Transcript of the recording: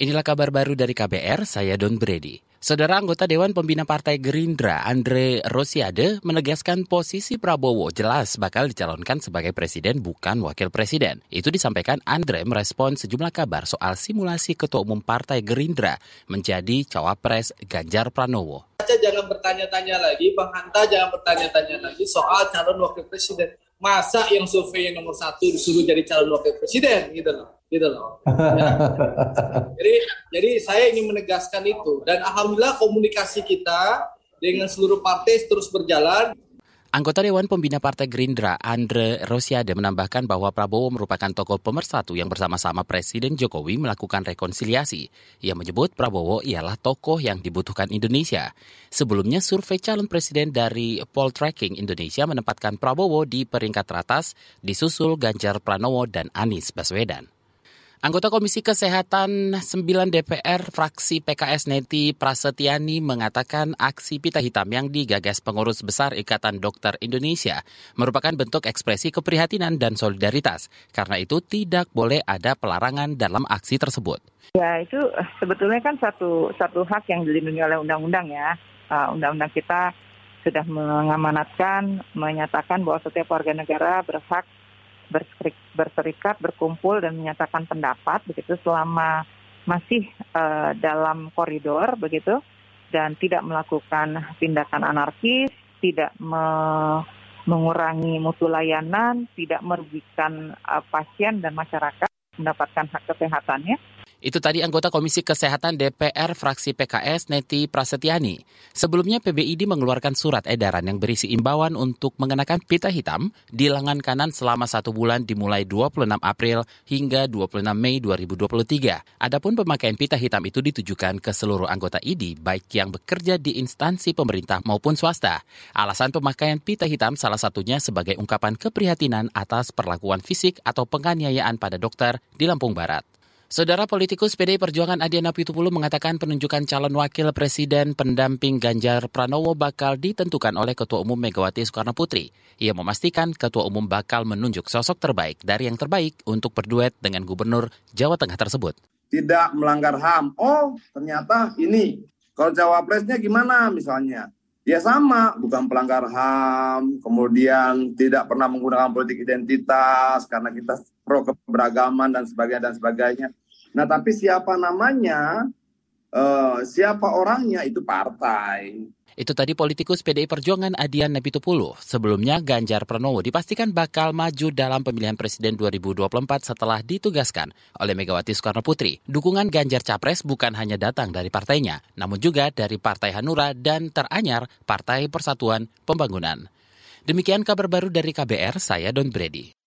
Inilah kabar baru dari KBR, saya Don Brady. Saudara anggota Dewan Pembina Partai Gerindra, Andre Rosiade, menegaskan posisi Prabowo jelas bakal dicalonkan sebagai presiden bukan wakil presiden. Itu disampaikan Andre merespon sejumlah kabar soal simulasi Ketua Umum Partai Gerindra menjadi cawapres Ganjar Pranowo. Jangan bertanya-tanya lagi, Bang Hanta jangan bertanya-tanya lagi soal calon wakil presiden. Masa yang survei yang nomor satu disuruh jadi calon wakil presiden gitu loh gitu loh. Ya. jadi jadi saya ingin menegaskan itu dan alhamdulillah komunikasi kita dengan seluruh partai terus berjalan. Anggota Dewan Pembina Partai Gerindra, Andre Rosiade, menambahkan bahwa Prabowo merupakan tokoh pemersatu yang bersama-sama Presiden Jokowi melakukan rekonsiliasi. Ia menyebut Prabowo ialah tokoh yang dibutuhkan Indonesia. Sebelumnya, survei calon presiden dari Poll Tracking Indonesia menempatkan Prabowo di peringkat teratas, disusul Ganjar Pranowo dan Anies Baswedan. Anggota Komisi Kesehatan 9 DPR fraksi PKS Neti Prasetyani mengatakan aksi pita hitam yang digagas pengurus besar Ikatan Dokter Indonesia merupakan bentuk ekspresi keprihatinan dan solidaritas. Karena itu tidak boleh ada pelarangan dalam aksi tersebut. Ya itu eh, sebetulnya kan satu satu hak yang dilindungi oleh undang-undang ya. Uh, undang-undang kita sudah mengamanatkan, menyatakan bahwa setiap warga negara berhak berserikat, berkumpul dan menyatakan pendapat begitu selama masih uh, dalam koridor begitu dan tidak melakukan tindakan anarkis, tidak me mengurangi mutu layanan, tidak merugikan uh, pasien dan masyarakat mendapatkan hak kesehatannya. Itu tadi anggota Komisi Kesehatan DPR fraksi PKS Neti Prasetyani. Sebelumnya PBID mengeluarkan surat edaran yang berisi imbauan untuk mengenakan pita hitam di lengan kanan selama satu bulan dimulai 26 April hingga 26 Mei 2023. Adapun pemakaian pita hitam itu ditujukan ke seluruh anggota ID baik yang bekerja di instansi pemerintah maupun swasta. Alasan pemakaian pita hitam salah satunya sebagai ungkapan keprihatinan atas perlakuan fisik atau penganiayaan pada dokter di Lampung Barat. Saudara politikus PDI Perjuangan Adiana Pitupulu mengatakan penunjukan calon wakil presiden pendamping Ganjar Pranowo bakal ditentukan oleh Ketua Umum Megawati Soekarno Putri. Ia memastikan Ketua Umum bakal menunjuk sosok terbaik dari yang terbaik untuk berduet dengan Gubernur Jawa Tengah tersebut. Tidak melanggar HAM. Oh, ternyata ini. Kalau cawapresnya gimana misalnya? Ya sama, bukan pelanggar HAM, kemudian tidak pernah menggunakan politik identitas karena kita pro keberagaman dan sebagainya dan sebagainya. Nah, tapi siapa namanya, uh, siapa orangnya itu partai. Itu tadi politikus PDI Perjuangan Adian Napitupulu. Sebelumnya Ganjar Pranowo dipastikan bakal maju dalam pemilihan presiden 2024 setelah ditugaskan oleh Megawati Soekarno Putri. Dukungan Ganjar Capres bukan hanya datang dari partainya, namun juga dari Partai Hanura dan teranyar Partai Persatuan Pembangunan. Demikian kabar baru dari KBR, saya Don Brady.